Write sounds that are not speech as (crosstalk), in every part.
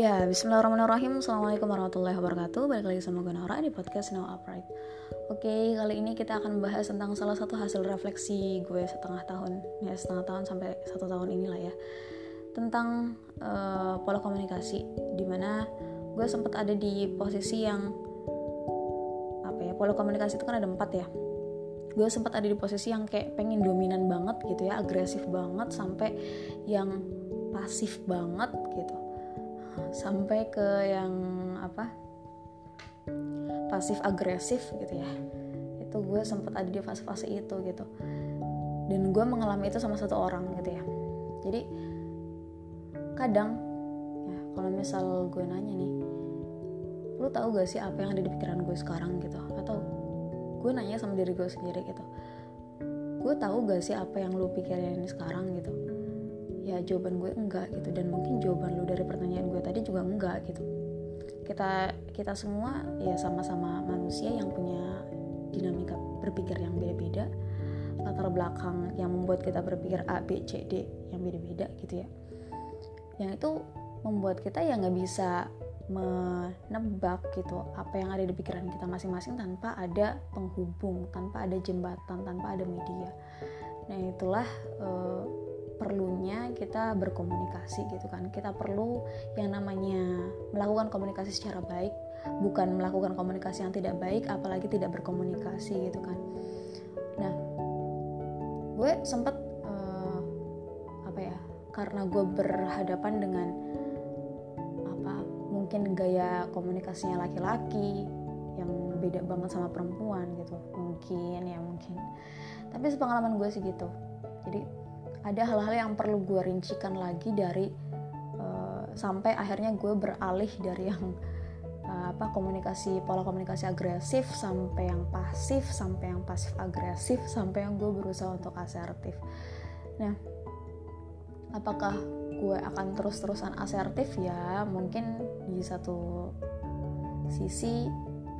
Ya, bismillahirrahmanirrahim. Assalamualaikum warahmatullahi wabarakatuh. Balik lagi sama gue Nora di podcast Now Upright. Oke, kali ini kita akan membahas tentang salah satu hasil refleksi gue setengah tahun. Ya, setengah tahun sampai satu tahun inilah ya. Tentang uh, pola komunikasi Di mana gue sempat ada di posisi yang Apa ya, pola komunikasi itu kan ada empat ya. Gue sempat ada di posisi yang kayak pengen dominan banget gitu ya agresif banget sampai yang pasif banget gitu sampai ke yang apa? Pasif agresif gitu ya. Itu gue sempat ada di fase-fase itu gitu. Dan gue mengalami itu sama satu orang gitu ya. Jadi kadang ya kalau misal gue nanya nih lu tahu gak sih apa yang ada di pikiran gue sekarang? gitu. Atau gue nanya sama diri gue sendiri gitu. Gue tahu gak sih apa yang lu pikirin sekarang? gitu ya jawaban gue enggak gitu. Dan mungkin jawaban lu dari pertanyaan gue tadi juga enggak gitu. Kita kita semua ya sama-sama manusia yang punya dinamika berpikir yang beda-beda. Latar belakang yang membuat kita berpikir A B C D yang beda-beda gitu ya. Yang itu membuat kita ya nggak bisa menebak gitu apa yang ada di pikiran kita masing-masing tanpa ada penghubung tanpa ada jembatan tanpa ada media. Nah itulah uh, perlunya kita berkomunikasi gitu kan. Kita perlu yang namanya melakukan komunikasi secara baik bukan melakukan komunikasi yang tidak baik apalagi tidak berkomunikasi gitu kan. Nah gue sempet uh, apa ya karena gue berhadapan dengan apa mungkin gaya komunikasinya laki-laki yang beda banget sama perempuan gitu mungkin ya mungkin. Tapi sepengalaman gue sih gitu. Jadi ada hal-hal yang perlu gue rincikan lagi dari uh, sampai akhirnya gue beralih dari yang uh, apa komunikasi pola komunikasi agresif sampai yang pasif sampai yang pasif agresif sampai yang gue berusaha untuk asertif. Nah apakah gue akan terus-terusan asertif? Ya mungkin di satu sisi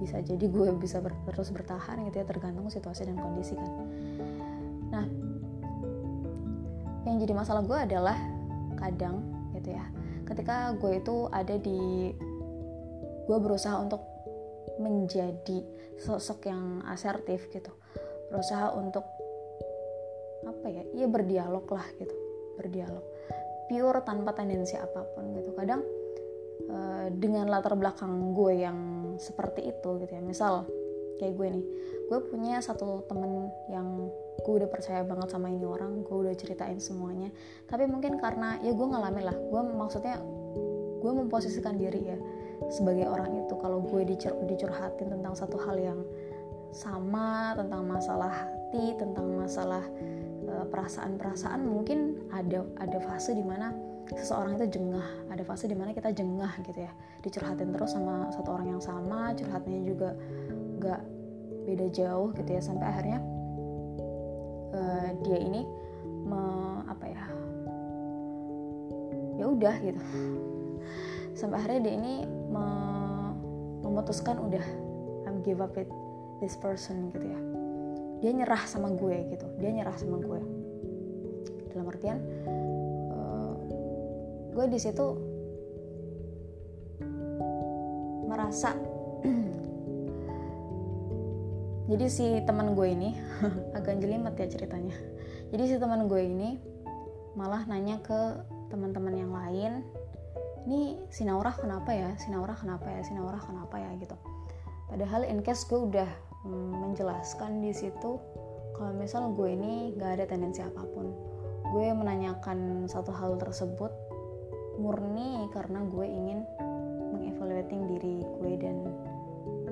bisa jadi gue bisa ber terus bertahan gitu ya tergantung situasi dan kondisi kan. Nah yang jadi masalah gue adalah kadang gitu ya ketika gue itu ada di gue berusaha untuk menjadi sosok yang asertif gitu. Berusaha untuk apa ya iya berdialog lah gitu. Berdialog. Pure tanpa tendensi apa pun gitu. Kadang uh, dengan latar belakang gue yang seperti itu gitu ya. Misal kayak gue nih gue punya satu temen yang gue udah percaya banget sama ini orang gue udah ceritain semuanya. Tapi mungkin karena ya gue ngalamin lah. Gue maksudnya gue memposisikan diri ya sebagai orang itu. Kalau gue dicur dicurhatin tentang satu hal yang sama tentang masalah hati tentang masalah eh, perasaan-perasaan mungkin ada ada fase di mana seseorang itu jengah. Ada fase di mana kita jengah gitu ya. Dicurhatin terus sama satu orang yang sama curhatnya juga gak beda jauh gitu ya. Sampai akhirnya uh, dia ini me, apa ya? Ya udah gitu. Sampai akhirnya dia ini me, memutuskan udah I'm give up with this person gitu ya. Dia nyerah sama gue gitu. Dia nyerah sama gue. Dalam artian uh, gue di situ merasa (clears throat) jadi si teman gue ini (laughs) agak jelimet ya ceritanya. Jadi si teman gue ini malah nanya ke teman-teman yang lain ini si Naura kenapa ya? Si Naura kenapa ya? Si Naura kenapa ya? Gitu. Padahal in case gue udah mm, menjelaskan di situ kalau misal gue ini gak ada tendensi apa pun. Gue menanyakan satu hal tersebut murni karena gue ingin mengevaluating diri gue dan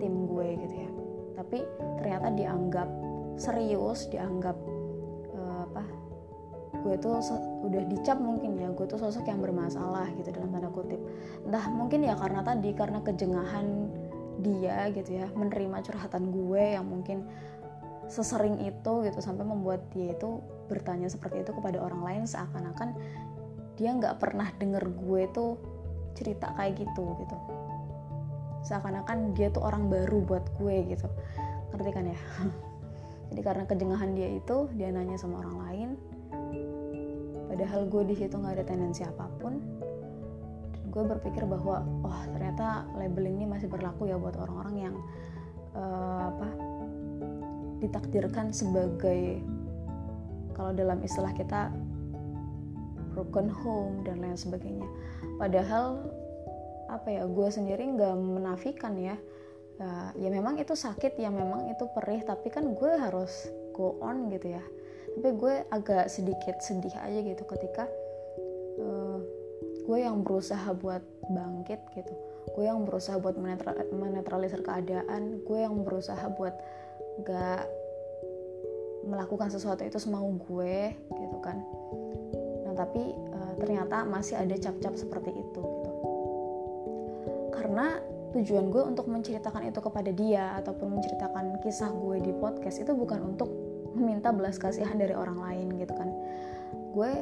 tim gue gitu ya tapi ternyata dianggap serius dianggap uh, apa gue tuh udah dicap mungkin ya gue tuh sosok yang bermasalah gitu dalam tanda kutip. Entah mungkin ya karena tadi karena kejengahan dia gitu ya menerima curhatan gue yang mungkin sesering itu gitu sampai membuat dia itu bertanya seperti itu kepada orang lain seakan-akan dia nggak pernah denger gue tuh cerita kayak gitu gitu seakan-akan dia tuh orang baru buat gue gitu. Ngerti kan ya? (laughs) Jadi karena kejengahan dia itu dia nanya sama orang lain. Padahal gue di situ nggak ada tendensi apa pun. Gue berpikir bahwa oh ternyata label ini masih berlaku ya buat orang-orang yang uh, apa ditakdirkan sebagai kalau dalam istilah kita broken home dan lain sebagainya. Padahal apa ya gue sendiri nggak menafikan ya. Ya, ya memang itu sakit ya memang itu perih tapi kan gue harus go on gitu ya. Tapi gue agak sedikit sedih aja gitu ketika uh, gue yang berusaha buat bangkit gitu. Gue yang berusaha buat menetralisir keadaan. Gue yang berusaha buat gak melakukan sesuatu itu semau gue gitu kan. Tapi uh, ternyata masih ada cap-cap seperti itu karena tujuan gue untuk menceritakan itu kepada dia ataupun menceritakan kisah gue di podcast itu bukan untuk meminta belas kasihan dari orang lain gitu kan. Gue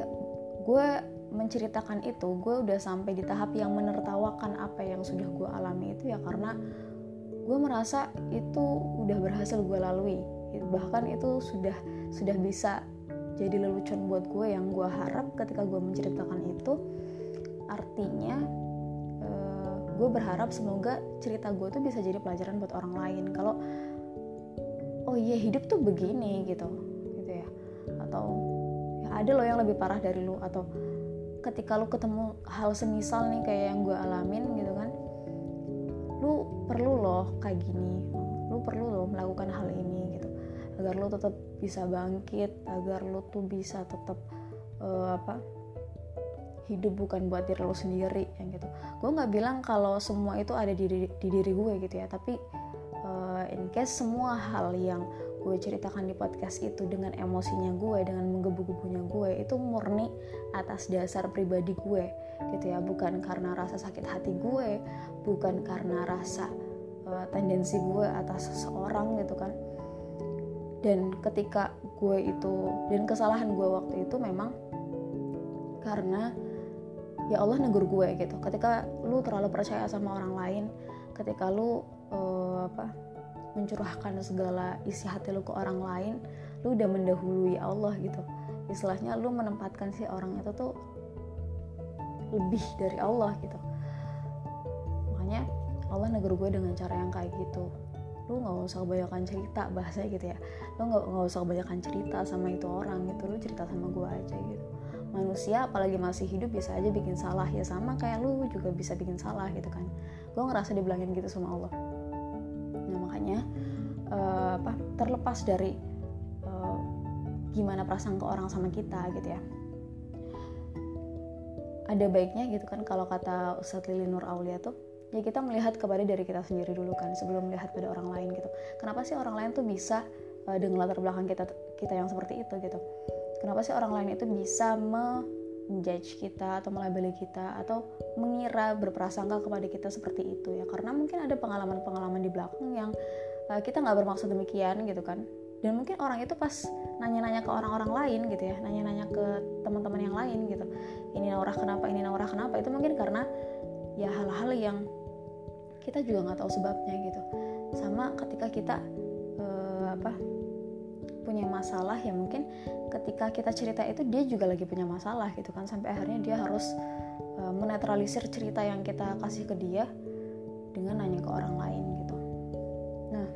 gue menceritakan itu gue udah sampai di tahap yang menertawakan apa yang sudah gue alami itu ya karena gue merasa itu udah berhasil gue lalui. Bahkan itu sudah sudah bisa jadi lelucon buat gue yang gue harap ketika gue menceritakan itu. Artinya gue berharap semoga cerita gue tuh bisa jadi pelajaran buat orang lain. Kalau oh iya hidup tuh begini gitu gitu ya. Atau ya ada loh yang lebih parah dari lu. Atau ketika lu ketemu hal semisal nih kayak yang gue alamin gitu kan lu perlu loh kayak gini. Lu perlu loh melakukan hal ini gitu. Agar lo tetap bisa bangkit agar lo tuh bisa tetap uh, apa hidup bukan buat diri lo sendiri yang gitu. Gue nggak bilang kalau semua itu ada di, di, di diri gue gitu ya tapi uh, in case semua hal yang gue ceritakan di podcast itu dengan emosinya gue dengan menggebu-gebunya gue itu murni atas dasar pribadi gue gitu ya. Bukan karena rasa sakit hati gue bukan karena rasa uh, tendensi gue atas seseorang gitu kan. Dan ketika gue itu dan kesalahan gue waktu itu memang karena ya Allah negur gue gitu. Ketika lu terlalu percaya sama orang lain ketika lu uh, apa mencurahkan segala isi hati lu ke orang lain lu udah mendahului Allah gitu. Istilahnya lu menempatkan si orang itu tuh lebih dari Allah gitu. Makanya Allah negur gue dengan cara yang kayak gitu. Lu nggak usah kebanyakan cerita bahasa gitu ya. Lu nggak usah kebanyakan cerita sama itu orang gitu. Lu cerita sama gue aja gitu manusia apalagi masih hidup bisa aja bikin salah. Ya sama kayak lu juga bisa bikin salah gitu kan. Gue ngerasa dibilangin gitu sama Allah. Nah makanya uh, apa terlepas dari uh, gimana perasaan ke orang sama kita gitu ya. Ada baiknya gitu kan kalau kata Ustadz Lili Nur Aulia tuh ya kita melihat kepada diri kita sendiri dulu kan sebelum melihat pada orang lain gitu. Kenapa sih orang lain tuh bisa uh, dengan latar belakang kita kita yang seperti itu gitu kenapa sih orang lain itu bisa menjudge kita atau melabeli kita atau mengira berprasangka kepada kita seperti itu ya? Karena mungkin ada pengalaman-pengalaman di belakang yang uh, kita nggak bermaksud demikian gitu kan. Dan mungkin orang itu pas nanya-nanya ke orang-orang lain gitu ya nanya-nanya ke teman-teman yang lain gitu ini Naurah kenapa? Ini Naurah kenapa? Itu mungkin karena ya hal-hal yang kita juga nggak tahu sebabnya gitu. Sama ketika kita uh, apa punya masalah ya mungkin ketika kita cerita itu dia juga lagi punya masalah gitu kan. Sampai akhirnya dia harus uh, menetralisir cerita yang kita kasih ke dia dengan nanya ke orang lain gitu. Nah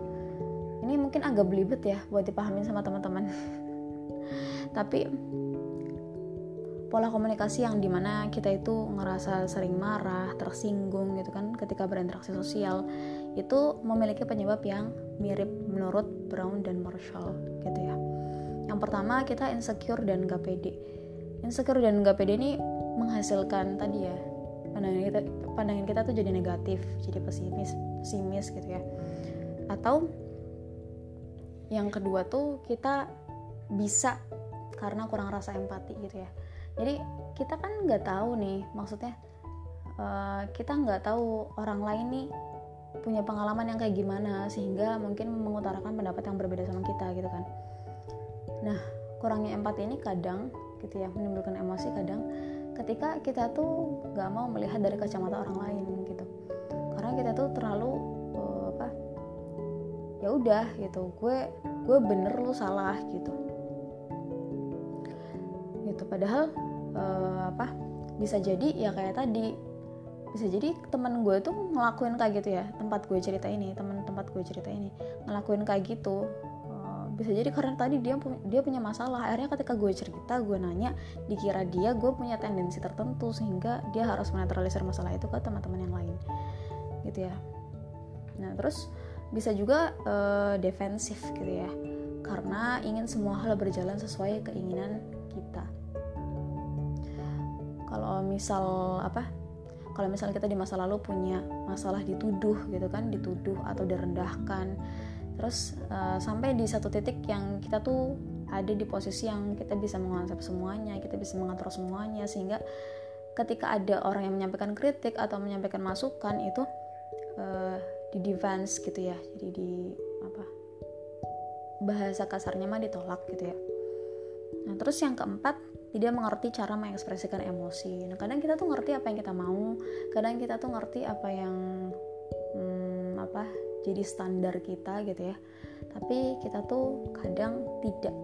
ini mungkin agak belibet ya buat dipahamin sama teman-teman. (laughs) Tapi pola komunikasi yang di mana kita itu ngerasa sering marah, tersinggung gitu kan ketika berinteraksi sosial itu memiliki penyebab yang mirip menurut Brown dan Marshall gitu ya. Yang pertama kita insecure dan gak pede. Insecure dan gak pede ini menghasilkan tadi ya pandangan kita pandangan kita tuh jadi negatif, jadi pesimis, pesimis gitu ya. Atau yang kedua tuh kita bisa karena kurang rasa empati gitu ya jadi kita kan nggak tahu nih maksudnya uh, kita nggak tahu orang lain nih punya pengalaman yang kayak gimana sehingga mungkin mengutarakan pendapat yang berbeda sama kita gitu kan. Nah kurangnya empati ini kadang gitu ya menimbulkan emosi kadang ketika kita tuh nggak mau melihat dari kacamata orang lain gitu. Karena kita tuh terlalu uh, apa ya udah gitu gue gue bener lu salah gitu. Gitu padahal uh, apa bisa jadi ya kayak tadi bisa jadi teman gue tuh ngelakuin kayak gitu ya tempat gue cerita ini teman tempat gue cerita ini ngelakuin kayak gitu. Eh, bisa jadi karena tadi dia dia punya masalah akhirnya ketika gue cerita gue nanya dikira dia gue punya tendensi tertentu sehingga dia harus menetralisir masalah itu ke teman-teman yang lain. Gitu ya. Nah terus bisa juga uh, defensif gitu ya karena ingin semua hal berjalan sesuai keinginan kita. Kalau misal apa kalau misalnya kita di masa lalu punya masalah dituduh gitu kan dituduh atau direndahkan. Terus uh, sampai di satu titik yang kita tuh ada di posisi yang kita bisa mengonsep semuanya kita bisa mengatur semuanya sehingga ketika ada orang yang menyampaikan kritik atau menyampaikan masukan itu uh, di defense gitu ya jadi di apa bahasa kasarnya mah ditolak gitu ya. Nah terus yang keempat tidak mengerti cara mengekspresikan emosi. Nah, kadang kita tuh ngerti apa yang kita mau, kadang kita tuh ngerti apa yang hmm, apa jadi standar kita gitu ya. Tapi kita tuh kadang tidak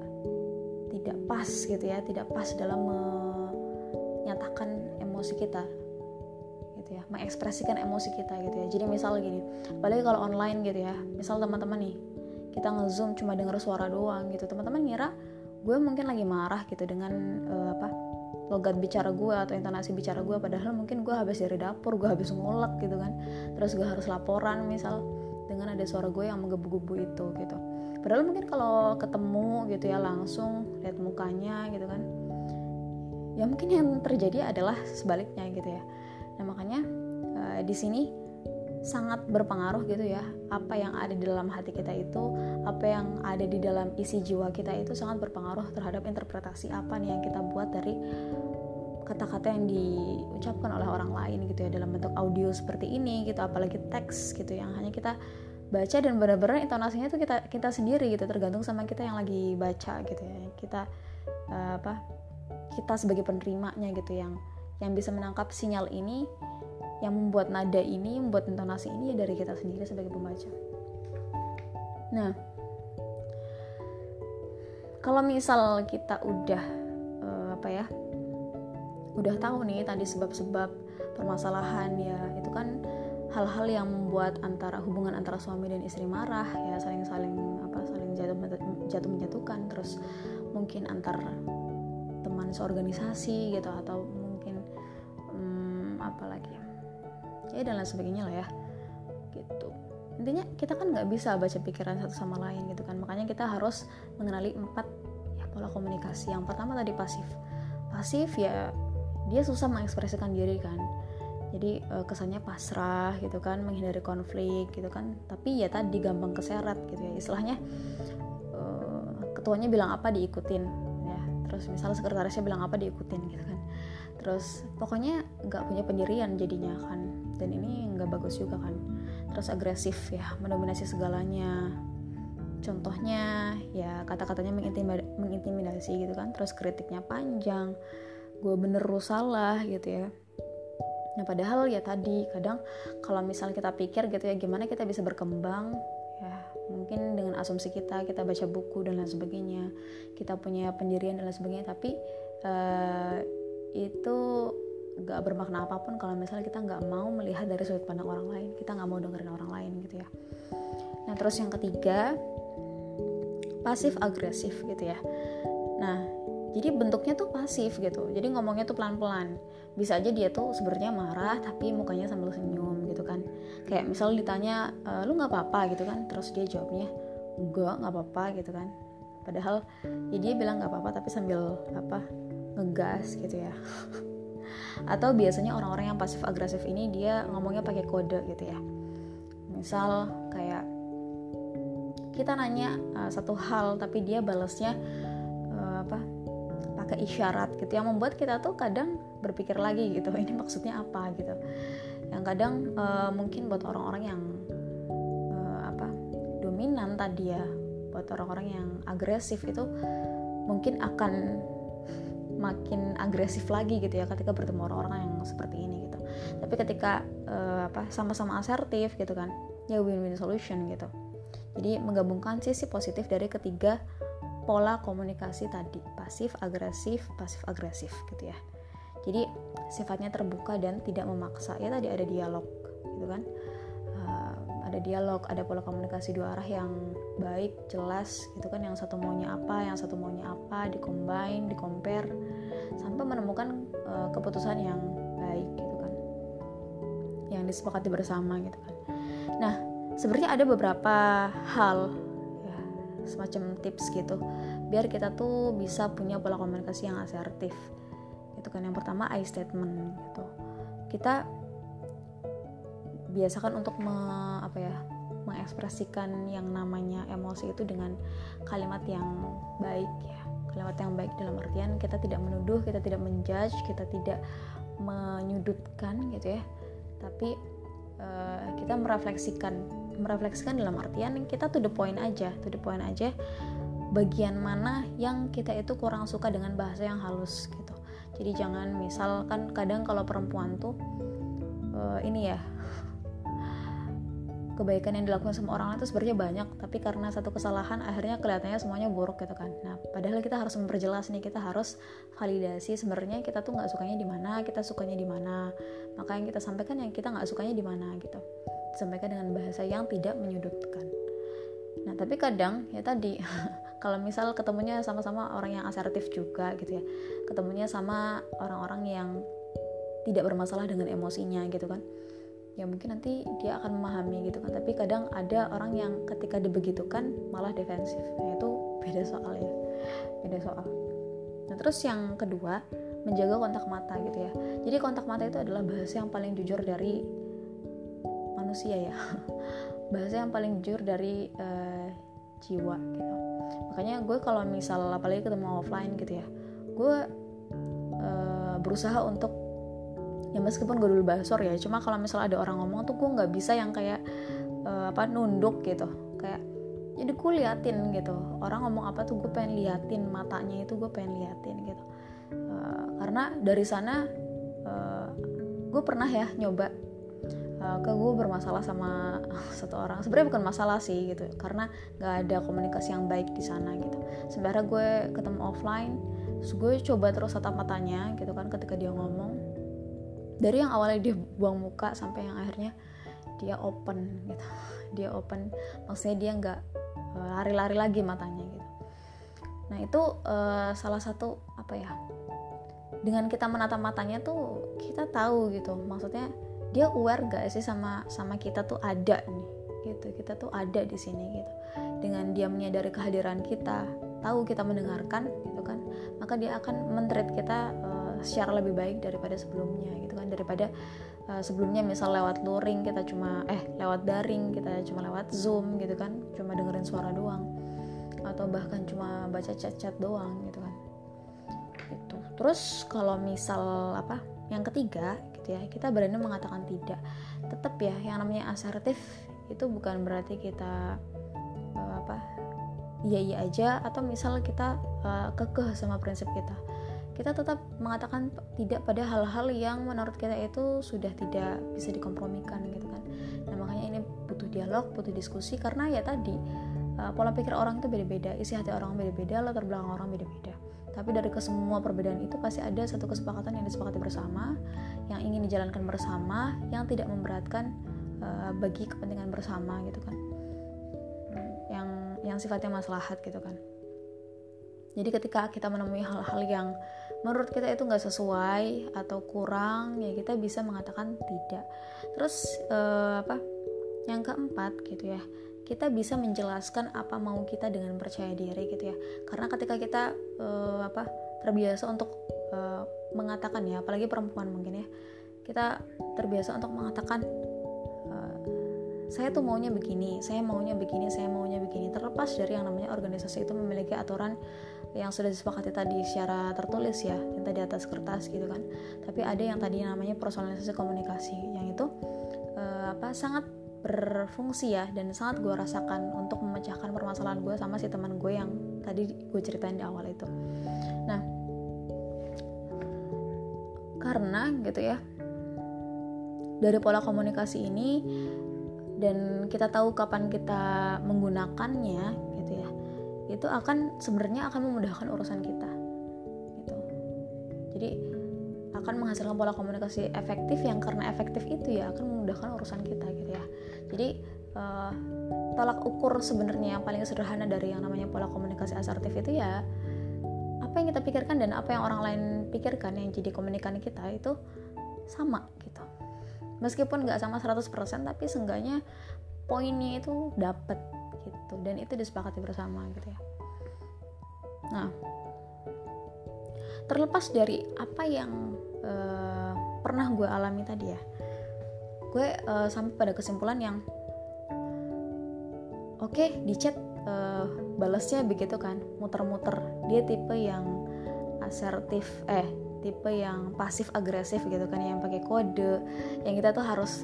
tidak pas gitu ya, tidak pas dalam menyatakan emosi kita gitu ya, mengekspresikan emosi kita gitu ya. Jadi misal gini, apalagi kalau online gitu ya, misal teman-teman nih, kita ngezoom cuma denger suara doang gitu, teman-teman ngira gue mungkin lagi marah gitu dengan uh, apa logat bicara gue atau intonasi bicara gue padahal mungkin gue habis dari dapur gue habis ngulek gitu kan. Terus gue harus laporan misal dengan ada suara gue yang menggebu-gebu itu gitu. Padahal mungkin kalau ketemu gitu ya langsung lihat mukanya gitu kan ya mungkin yang terjadi adalah sebaliknya gitu ya. Nah makanya uh, di sini sangat berpengaruh gitu ya. Apa yang ada di dalam hati kita itu apa yang ada di dalam isi jiwa kita itu sangat berpengaruh terhadap interpretasi apa nih yang kita buat dari kata-kata yang diucapkan oleh orang lain gitu ya dalam bentuk audio seperti ini gitu apalagi teks gitu yang hanya kita baca dan benar-benar intonasinya tuh kita kita sendiri gitu tergantung sama kita yang lagi baca gitu ya. Kita uh, apa kita sebagai penerimanya gitu yang yang bisa menangkap sinyal ini yang membuat nada ini, membuat intonasi ini ya dari kita sendiri sebagai pembaca. Nah, kalau misal kita udah uh, apa ya, udah tahu nih tadi sebab-sebab permasalahan ya itu kan hal-hal yang membuat antara hubungan antara suami dan istri marah ya saling-saling apa saling jatuh jatuh menjatuhkan terus mungkin antar teman seorganisasi gitu atau mungkin hmm, apa lagi ya dan lain sebagainya lah ya. Gitu. Intinya kita kan nggak bisa baca pikiran satu sama lain gitu kan. Makanya kita harus mengenali empat ya pola komunikasi. Yang pertama tadi pasif. Pasif ya dia susah mengekspresikan diri kan. Jadi uh, kesannya pasrah gitu kan menghindari konflik gitu kan. Tapi ya tadi gampang keseret gitu ya. Istilahnya uh, ketuanya bilang apa diikutin ya. Terus misalnya sekretarisnya bilang apa diikutin gitu kan. Terus pokoknya nggak punya pendirian jadinya kan dan ini nggak bagus juga kan. Terus agresif ya mendominasi segalanya. Contohnya ya kata-katanya mengintimidasi gitu kan. Terus kritiknya panjang. Gue bener lu salah gitu ya. Nah padahal ya tadi kadang kalau misal kita pikir gitu ya gimana kita bisa berkembang? Ya mungkin dengan asumsi kita kita baca buku dan lain sebagainya. Kita punya pendirian dan lain sebagainya tapi uh, itu gak bermakna apa pun kalau misalnya kita nggak mau melihat dari sudut pandang orang lain. Kita nggak mau dengerin orang lain gitu ya. Nah terus yang ketiga pasif agresif gitu ya. Nah jadi bentuknya tuh pasif gitu. Jadi ngomongnya tuh pelan-pelan. Bisa aja dia tuh sebenarnya marah tapi mukanya sambil senyum gitu kan. Kayak misal ditanya e, lu nggak apa-apa? gitu kan. Terus dia jawabnya enggak nggak apa-apa gitu kan. Padahal ya dia bilang nggak apa-apa tapi sambil apa ngegas gitu ya (laughs) atau biasanya orang-orang yang pasif agresif ini dia ngomongnya pakai kode gitu ya. Misal kayak kita nanya uh, satu hal tapi dia balasnya uh, apa pakai isyarat gitu. Yang membuat kita tuh kadang berpikir lagi gitu (laughs) ini maksudnya apa gitu. Yang kadang uh, mungkin buat orang-orang yang uh, apa dominan tadi ya buat orang-orang yang agresif itu mungkin akan makin agresif lagi gitu ya ketika bertemu orang-orang yang seperti ini gitu. Tapi ketika uh, apa sama-sama asertif gitu kan ya win-win solution gitu. Jadi menggabungkan sisi positif dari ketiga pola komunikasi tadi pasif agresif pasif agresif gitu ya. Jadi sifatnya terbuka dan tidak memaksa. Ya tadi ada dialog gitu kan. Uh, ada dialog ada pola komunikasi dua arah yang baik jelas gitu kan. Yang satu maunya apa yang satu maunya apa dikombine dikompare sampai menemukan uh, keputusan yang baik gitu kan. Yang disepakati bersama gitu kan. Nah sebenarnya ada beberapa hal ya, semacam tips gitu biar kita tuh bisa punya pola komunikasi yang asertif itu kan. Yang pertama I statement gitu. Kita biasakan untuk me, apa ya mengekspresikan yang namanya emosi itu dengan kalimat yang baik ya kalimat yang baik dalam artian kita tidak menuduh kita tidak menjudge kita tidak menyudutkan gitu ya. Tapi uh, kita merefleksikan merefleksikan dalam artian kita to the point aja to the point aja bagian mana yang kita itu kurang suka dengan bahasa yang halus gitu. Jadi jangan misalkan kadang kalau perempuan tuh uh, ini ya (laughs) kebaikan yang dilakukan sama orang lain itu sebenarnya banyak tapi karena satu kesalahan akhirnya kelihatannya semuanya buruk gitu kan. Nah padahal kita harus memperjelas nih kita harus validasi sebenarnya kita tuh nggak sukanya di mana kita sukanya di mana. Maka yang kita sampaikan yang kita nggak sukanya di mana gitu. Disampaikan dengan bahasa yang tidak menyudutkan. Nah tapi kadang ya tadi (laughs) kalau misal ketemunya sama-sama orang yang asertif juga gitu ya. Ketemunya sama orang-orang yang tidak bermasalah dengan emosinya gitu kan ya mungkin nanti dia akan memahami gitu kan. Tapi kadang ada orang yang ketika dibegitukan malah defensif. Nah itu beda soal ya. Beda soal. Nah terus yang kedua menjaga kontak mata gitu ya. Jadi kontak mata itu adalah bahasa yang paling jujur dari manusia ya. (laughs) Bahasa yang paling jujur dari uh, jiwa gitu. Makanya gue kalau misal apalagi ketemu offline gitu ya gue uh, berusaha untuk ya meskipun gue dulu basor ya cuma kalau misalnya ada orang ngomong tuh gue nggak bisa yang kayak uh, apa nunduk gitu. Kayak jadi gue liatin gitu. Orang ngomong apa tuh gue pengen liatin matanya itu gue pengen liatin gitu. Uh, karena dari sana uh, gue pernah ya nyoba uh, ke gue bermasalah sama (laughs) satu orang. Sebenarnya bukan masalah sih gitu. Karena nggak ada komunikasi yang baik di sana gitu. Sebenarnya gue ketemu offline terus gue coba terus tatap matanya gitu kan ketika dia ngomong dari yang awalnya dia buang muka sampai yang akhirnya dia open gitu. (laughs) Dia open maksudnya dia nggak uh, lari-lari lagi matanya gitu. Nah itu uh, salah satu apa ya dengan kita menatap matanya tuh kita tahu gitu. Maksudnya dia aware gak sih sama sama kita tuh ada nih gitu. Kita tuh ada di sini gitu. Dengan dia menyadari kehadiran kita tahu kita mendengarkan gitu kan maka dia akan mentreat kita secara lebih baik daripada sebelumnya gitu kan. Daripada uh, sebelumnya misal lewat luring kita cuma eh lewat daring kita cuma lewat zoom gitu kan. Cuma dengerin suara doang. Atau bahkan cuma baca chat-chat doang gitu kan. Itu terus kalau misal apa yang ketiga gitu ya kita berani mengatakan tidak. Tetap ya yang namanya asertif itu bukan berarti kita uh, apa iya iya aja atau misal kita uh, kekeh sama prinsip kita kita tetap mengatakan tidak pada hal-hal yang menurut kita itu sudah tidak bisa dikompromikan gitu kan. Nah makanya ini butuh dialog butuh diskusi karena ya tadi uh, pola pikir orang itu beda-beda isi hati orang beda-beda latar belakang orang beda-beda. Tapi dari kesemua perbedaan itu pasti ada satu kesepakatan yang disepakati bersama yang ingin dijalankan bersama yang tidak memberatkan uh, bagi kepentingan bersama gitu kan. Yang yang sifatnya maslahat gitu kan jadi ketika kita menemui hal-hal yang menurut kita itu nggak sesuai atau kurang ya kita bisa mengatakan tidak. Terus uh, apa? Yang keempat gitu ya kita bisa menjelaskan apa mau kita dengan percaya diri gitu ya. Karena ketika kita uh, apa? terbiasa untuk uh, mengatakan ya apalagi perempuan mungkin ya kita terbiasa untuk mengatakan saya tuh maunya begini, saya maunya begini, saya maunya begini. Terlepas dari yang namanya organisasi itu memiliki aturan yang sudah disepakati tadi secara tertulis ya yang tadi atas kertas gitu kan. Tapi ada yang tadi namanya personalisasi komunikasi yang itu uh, apa sangat berfungsi ya dan sangat gue rasakan untuk memecahkan permasalahan gue sama si teman gue yang tadi gue ceritain di awal itu. Nah karena gitu ya dari pola komunikasi ini dan kita tahu kapan kita menggunakannya itu akan sebenarnya akan memudahkan urusan kita gitu. Jadi akan menghasilkan pola komunikasi efektif yang karena efektif itu ya akan memudahkan urusan kita gitu ya. Jadi uh, tolak ukur sebenarnya yang paling sederhana dari yang namanya pola komunikasi asertif itu ya apa yang kita pikirkan dan apa yang orang lain pikirkan yang jadi komunikasi kita itu sama gitu. Meskipun nggak sama 100% tapi seenggaknya poinnya itu dapat gitu. Dan itu disepakati bersama gitu ya. Nah terlepas dari apa yang uh, pernah gue alami tadi ya gue uh, sampai pada kesimpulan yang oke okay, di chat uh, balasnya begitu kan muter-muter. Dia tipe yang asertif eh tipe yang pasif agresif gitu kan yang pakai kode yang kita tuh harus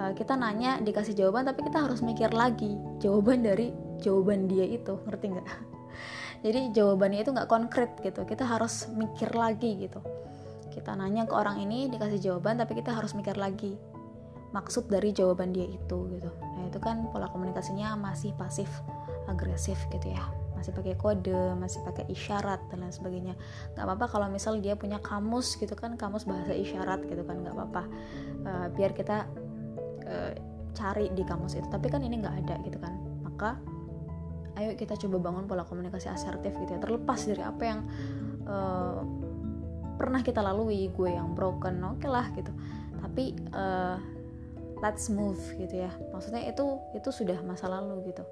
uh, kita nanya dikasih jawaban tapi kita harus mikir lagi jawaban dari jawaban dia itu ngerti nggak? (laughs) Jadi jawabannya itu nggak konkret gitu kita harus mikir lagi gitu. Kita nanya ke orang ini dikasih jawaban tapi kita harus mikir lagi maksud dari jawaban dia itu gitu. Nah itu kan pola komunikasinya masih pasif agresif gitu ya. Masih pakai kode masih pakai isyarat dan lain sebagainya. Nggak apa-apa kalau misal dia punya kamus gitu kan kamus bahasa isyarat gitu kan nggak apa-apa. Uh, biar kita uh, cari di kamus itu tapi kan ini nggak ada gitu kan. Maka ayo kita coba bangun pola komunikasi asertif gitu ya. Terlepas dari apa yang uh, pernah kita lalui gue yang broken oke okay lah gitu. Tapi uh, let's move gitu ya. Maksudnya itu itu sudah masa lalu gitu.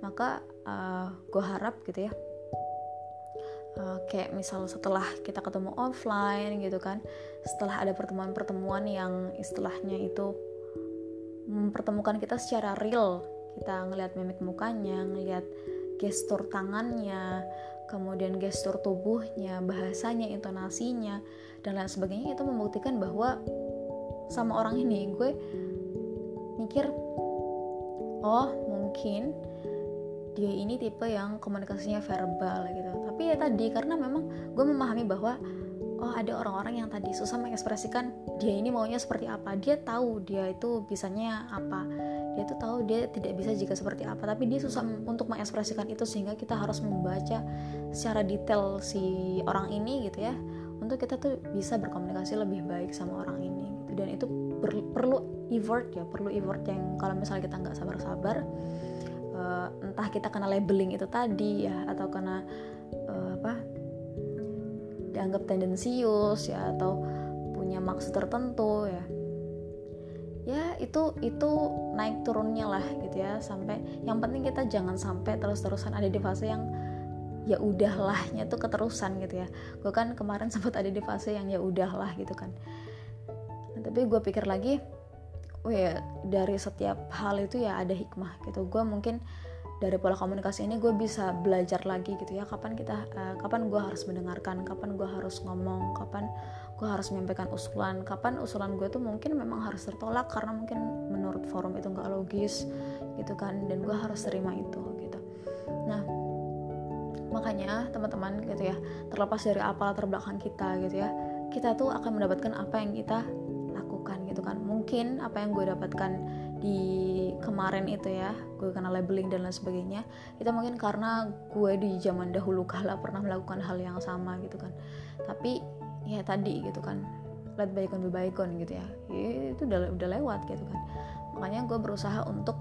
Maka uh, gue harap gitu ya uh, kayak misal setelah kita ketemu offline gitu kan setelah ada pertemuan-pertemuan yang istilahnya itu mempertemukan kita secara real. Kita ngelihat mimik mukanya ngelihat gestur tangannya kemudian gestur tubuhnya bahasanya intonasinya dan lain sebagainya. Itu membuktikan bahwa sama orang ini gue mikir oh mungkin dia ini tipe yang komunikasinya verbal gitu. Tapi ya tadi karena memang gue memahami bahwa oh ada orang-orang yang tadi susah mengekspresikan dia ini maunya seperti apa. Dia tahu dia itu bisanya apa. Dia tuh tahu dia tidak bisa jika seperti apa. Tapi dia susah untuk mengekspresikan itu sehingga kita harus membaca secara detail si orang ini gitu ya. Untuk kita tuh bisa berkomunikasi lebih baik sama orang ini gitu. dan itu per perlu effort ya perlu effort yang kalau misalnya kita nggak sabar-sabar uh, entah kita kena labeling itu tadi ya atau kena dianggap tendensius ya atau punya maksud tertentu ya. Ya itu itu naik turunnya lah gitu ya sampai yang penting kita jangan sampai terus-terusan ada di fase yang ya udahlahnya tuh keterusan gitu ya. Gue kan kemarin (laughs) sempat ada di fase yang ya udahlah gitu kan. Nah, tapi gue pikir lagi oh ya dari setiap hal itu ya ada hikmah gitu. Gue mungkin dari pola komunikasi ini gue bisa belajar lagi gitu ya. Kapan kita uh, kapan gue harus mendengarkan kapan gue harus ngomong kapan gue harus menyampaikan usulan kapan usulan gue tuh mungkin memang harus tertolak karena mungkin menurut forum itu nggak logis gitu kan dan gue harus terima itu gitu. Nah makanya teman-teman gitu ya terlepas dari apa latar belakang kita gitu ya kita tuh akan mendapatkan apa yang kita lakukan gitu kan. Mungkin apa yang gue dapatkan di kemarin itu ya gue kena labeling dan lain sebagainya itu mungkin karena gue di zaman dahulu kala pernah melakukan hal yang sama gitu kan. Tapi ya tadi gitu kan let baikon be baikon gitu ya. ya itu udah udah lewat gitu kan. Makanya gue berusaha untuk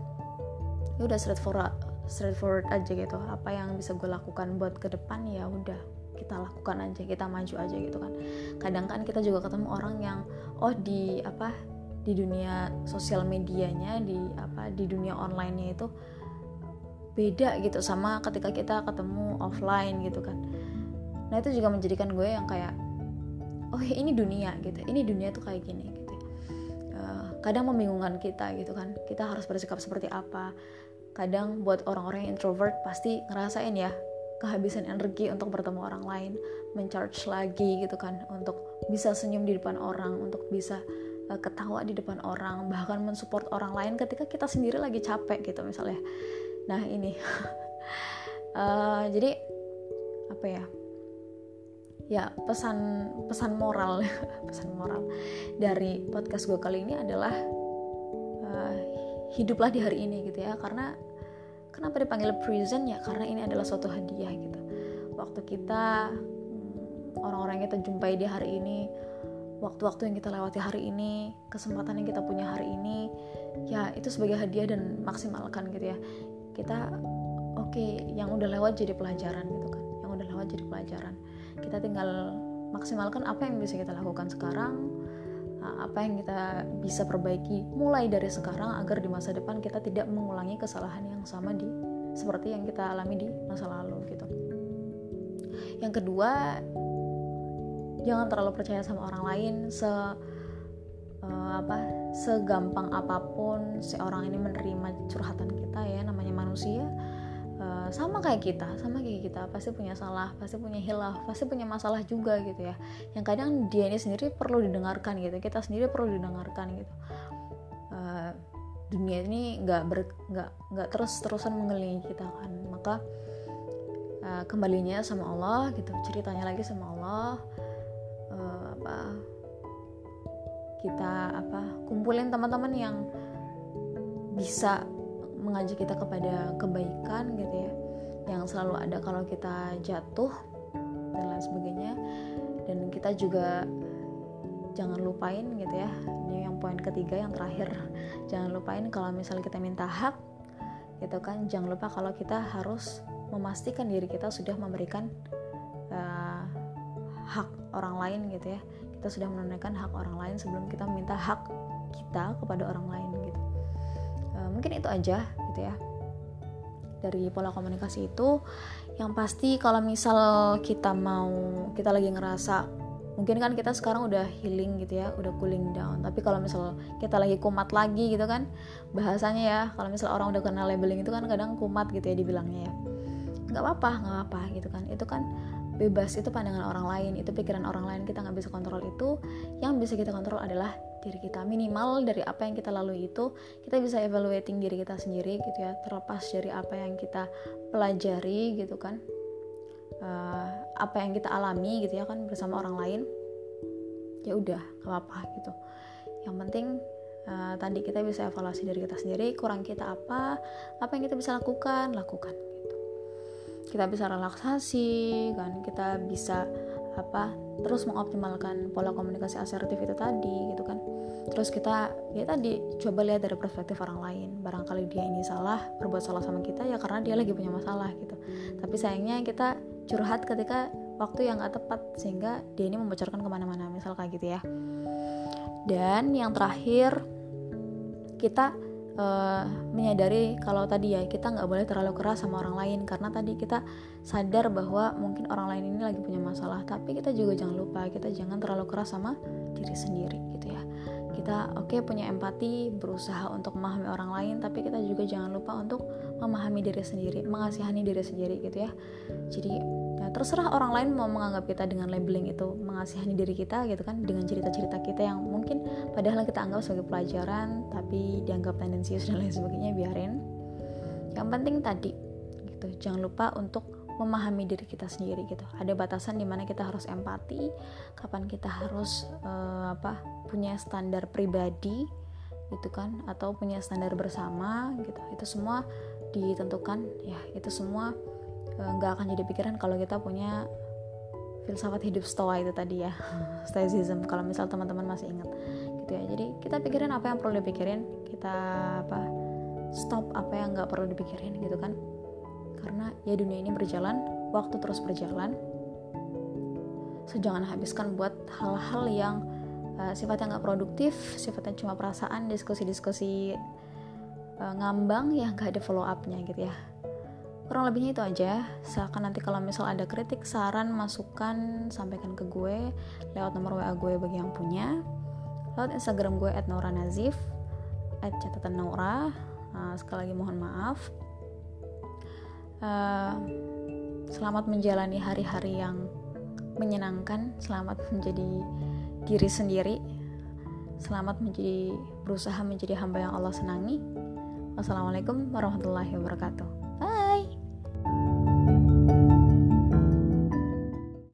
ya udah straightforward straightforward aja gitu. Apa yang bisa gue lakukan buat ke depan ya udah kita lakukan aja kita maju aja gitu kan. Kadang kan kita juga ketemu orang yang oh di apa di dunia sosial medianya di apa di dunia onlinenya itu beda gitu sama ketika kita ketemu offline gitu kan. Nah itu juga menjadikan gue yang kayak oh ini dunia gitu. Ini dunia tuh kayak gini gitu. Uh, kadang membingungkan kita gitu kan. Kita harus bersikap seperti apa. Kadang buat orang-orang yang introvert pasti ngerasain ya kehabisan energi untuk bertemu orang lain mencharge lagi gitu kan untuk bisa senyum di depan orang untuk bisa ketawa di depan orang bahkan mensupport orang lain ketika kita sendiri lagi capek gitu misalnya. Nah ini. Uh, (laughs) jadi apa ya? Ya pesan pesan moral (laughs) pesan moral dari podcast gue kali ini adalah uh, hiduplah di hari ini gitu ya. Karena kenapa dipanggil present ya? Karena ini adalah suatu hadiah gitu. Waktu kita hmm, orang-orang yang kita jumpai di hari ini waktu-waktu yang kita lewati hari ini kesempatan yang kita punya hari ini ya itu sebagai hadiah dan maksimalkan gitu ya. Kita oke okay, yang udah lewat jadi pelajaran gitu kan. Yang udah lewat jadi pelajaran. Kita tinggal maksimalkan apa yang bisa kita lakukan sekarang apa yang kita bisa perbaiki mulai dari sekarang agar di masa depan kita tidak mengulangi kesalahan yang sama di seperti yang kita alami di masa lalu gitu. Yang kedua, jangan terlalu percaya sama orang lain. Se uh, apa segampang apa pun seorang ini menerima curhatan kita ya namanya manusia uh, sama kayak kita sama kayak kita. Pasti punya salah pasti punya hilaf pasti punya masalah juga gitu ya. Yang kadang dia ini sendiri perlu didengarkan gitu kita sendiri perlu didengarkan gitu. Uh, dunia ini nggak ber nggak nggak terus terusan mengelilingi kita kan. Maka kembalinya sama Allah gitu ceritanya lagi sama Allah kita apa kumpulin teman-teman yang bisa mengajak kita kepada kebaikan gitu ya. Yang selalu ada kalau kita jatuh dan lain sebagainya. Dan kita juga jangan lupain gitu ya. Ini yang poin ketiga yang terakhir. Jangan lupain kalau misalnya kita minta hak gitu kan. Jangan lupa kalau kita harus memastikan diri kita sudah memberikan uh, hak orang lain gitu ya kita sudah menunaikan hak orang lain sebelum kita meminta hak kita kepada orang lain gitu. Uh, mungkin itu aja gitu ya dari pola komunikasi itu. Yang pasti kalau misal kita mau kita lagi ngerasa mungkin kan kita sekarang udah healing gitu ya udah cooling down. Tapi kalau misal kita lagi kumat lagi gitu kan bahasanya ya kalau misal orang udah kenal labeling itu kan kadang kumat gitu ya dibilangnya ya. Nggak apa-apa nggak apa gitu kan. Itu kan bebas itu pandangan orang lain itu pikiran orang lain kita nggak bisa kontrol itu. Yang bisa kita kontrol adalah diri kita. Minimal dari apa yang kita lalui itu kita bisa evaluating diri kita sendiri gitu ya terlepas dari apa yang kita pelajari gitu kan. Uh, apa yang kita alami gitu ya kan bersama orang lain ya udah gak apa-apa gitu. Yang penting uh, tadi kita bisa evaluasi dari kita sendiri kurang kita apa apa yang kita bisa lakukan lakukan kita bisa relaksasi kan? Kita bisa apa terus mengoptimalkan pola komunikasi asertif itu tadi gitu kan? Terus kita ya tadi coba lihat dari perspektif orang lain. Barangkali dia ini salah berbuat salah sama kita ya karena dia lagi punya masalah gitu. Tapi sayangnya kita curhat ketika waktu yang gak tepat sehingga dia ini membocorkan ke mana-mana misal kayak gitu ya. Dan yang terakhir kita uh, menyadari kalau tadi ya kita nggak boleh terlalu keras sama orang lain. Karena tadi kita sadar bahwa mungkin orang lain ini lagi punya masalah. Tapi kita juga jangan lupa kita jangan terlalu keras sama diri sendiri gitu ya. Kita oke okay, punya empati berusaha untuk memahami orang lain. Tapi kita juga jangan lupa untuk memahami diri sendiri mengasihani diri sendiri gitu ya. Jadi ya terserah orang lain mau menganggap kita dengan labeling itu mengasihani diri kita gitu kan dengan cerita-cerita kita yang mungkin padahal kita anggap sebagai pelajaran tapi dianggap tendensius dan lain sebagainya biarin. Yang penting tadi gitu. Jangan lupa untuk memahami diri kita sendiri gitu. Ada batasan di mana kita harus empati kapan kita harus uh, apa punya standar pribadi gitu kan atau punya standar bersama gitu. Itu semua ditentukan ya. Itu semua nggak uh, akan jadi pikiran kalau kita punya filsafat hidup stoa itu tadi ya (laughs) stoicism kalau misal teman-teman masih ingat. Gitu ya. Jadi kita pikirin apa yang perlu dipikirin kita apa stop apa yang nggak perlu dipikirin gitu kan. Karena ya dunia ini berjalan waktu terus berjalan. So jangan habiskan buat hal-hal yang uh, sifatnya nggak produktif sifatnya cuma perasaan diskusi-diskusi uh, ngambang yang nggak ada follow upnya gitu ya kurang lebihnya itu aja. Silakan nanti kalau misal ada kritik saran masukan sampaikan ke gue lewat nomor wa gue bagi yang punya lewat instagram gue @nauranazif @catatan naura uh, sekali lagi mohon maaf. Uh, selamat menjalani hari-hari yang menyenangkan selamat menjadi diri sendiri selamat menjadi berusaha menjadi hamba yang Allah senangi. Wassalamualaikum warahmatullahi wabarakatuh